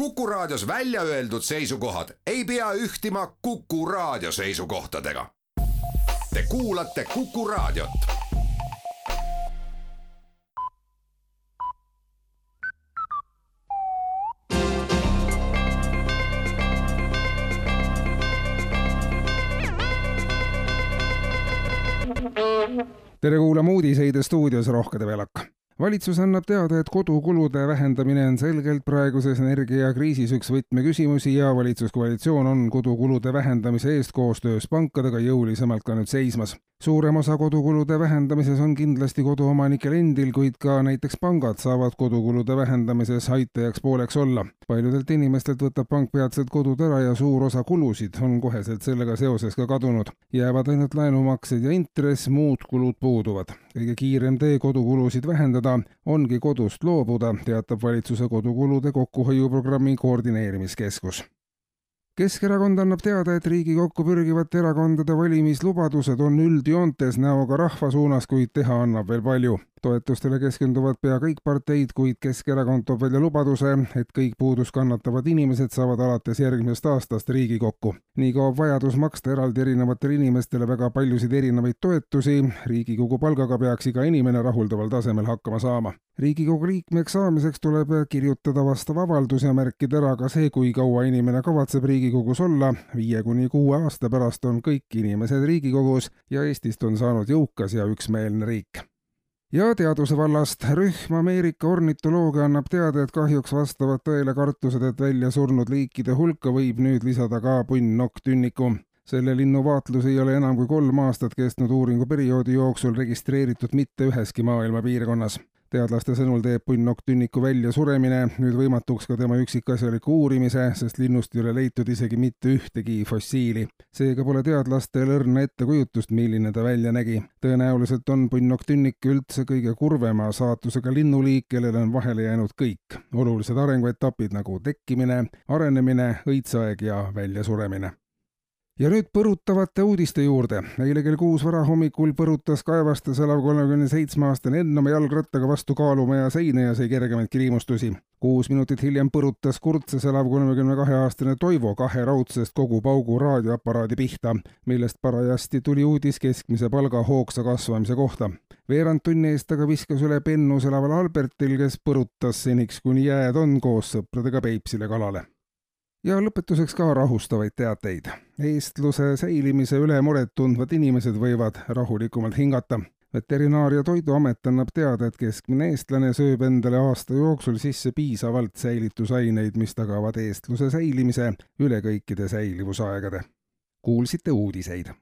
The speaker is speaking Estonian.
Kuku Raadios välja öeldud seisukohad ei pea ühtima Kuku Raadio seisukohtadega. Te kuulate Kuku Raadiot. tere kuulama uudiseid ja stuudios Rohke Develak valitsus annab teada, et kodukulude vähendamine on selgelt praeguses energiakriisis üks võtmeküsimusi ja valitsuskoalitsioon on kodukulude vähendamise eest koostöös pankadega jõulisemalt ka nüüd seismas. Suurem osa kodukulude vähendamises on kindlasti koduomanikel endil, kuid ka näiteks pangad saavad kodukulude vähendamises aitajaks pooleks olla. paljudelt inimestelt võtab pank peatselt kodud ära ja suur osa kulusid on koheselt sellega seoses ka kadunud. jäävad ainult laenumaksed ja intress, muud kulud puuduvad. kõige kiirem tee kodukulusid vähendada ongi kodust loobuda, teatab valitsuse kodukulude kokkuhoiuprogrammi koordineerimiskeskus. Keskerakond annab teada, et Riigikokku pürgivate erakondade valimislubadused on üldjoontes näoga rahva suunas, kuid teha annab veel palju toetustele keskenduvad pea kõik parteid, kuid Keskerakond toob välja lubaduse, et kõik puudust kannatavad inimesed saavad alates järgmisest aastast Riigikokku. nii kaob vajadus maksta eraldi erinevatele inimestele väga paljusid erinevaid toetusi, Riigikogu palgaga peaks iga inimene rahuldaval tasemel hakkama saama. riigikogu liikmeks saamiseks tuleb kirjutada vastav avaldus ja märkida ära ka see, kui kaua inimene kavatseb Riigikogus olla. viie kuni kuue aasta pärast on kõik inimesed Riigikogus ja Eestist on saanud jõukas ja üksmeelne riik ja teaduse vallast rühm Ameerika ornitoloogia annab teada, et kahjuks vastavad tõele kartused, et välja surnud liikide hulka võib nüüd lisada ka punnnokktünniku. selle linnu vaatlus ei ole enam kui kolm aastat kestnud uuringuperioodi jooksul registreeritud mitte üheski maailma piirkonnas teadlaste sõnul teeb punnnokktünniku väljasuremine nüüd võimatuks ka tema üksikasjaliku uurimise, sest linnust ei ole leitud isegi mitte ühtegi fossiili. seega pole teadlastel õrna ettekujutust, milline ta välja nägi. tõenäoliselt on punnnokktünnik üldse kõige kurvema saatusega linnuliik, kellele on vahele jäänud kõik olulised arenguetapid nagu tekkimine, arenemine, õitseaeg ja väljasuremine ja nüüd põrutavate uudiste juurde. eile kell kuus varahommikul põrutas kaevastes elav kolmekümne seitsme aastane Enn oma jalgrattaga vastu kaalumaja seina ja sai kergemaid kriimustusi. kuus minutit hiljem põrutas Kurtses elav kolmekümne kahe aastane Toivo kahe raudsest kogu paugu raadioaparaadi pihta, millest parajasti tuli uudis keskmise palga hoogsa kasvamise kohta. veerand tunni eest aga viskas üle Pennus elaval Albertil, kes põrutas seniks, kuni jääd on koos sõpradega Peipsile kalale ja lõpetuseks ka rahustavaid teateid. eestluse säilimise üle muret tundvad inimesed võivad rahulikumalt hingata. veterinaar- ja Toiduamet annab teada, et keskmine eestlane sööb endale aasta jooksul sisse piisavalt säilitusaineid, mis tagavad eestluse säilimise üle kõikide säilivusaegade. kuulsite uudiseid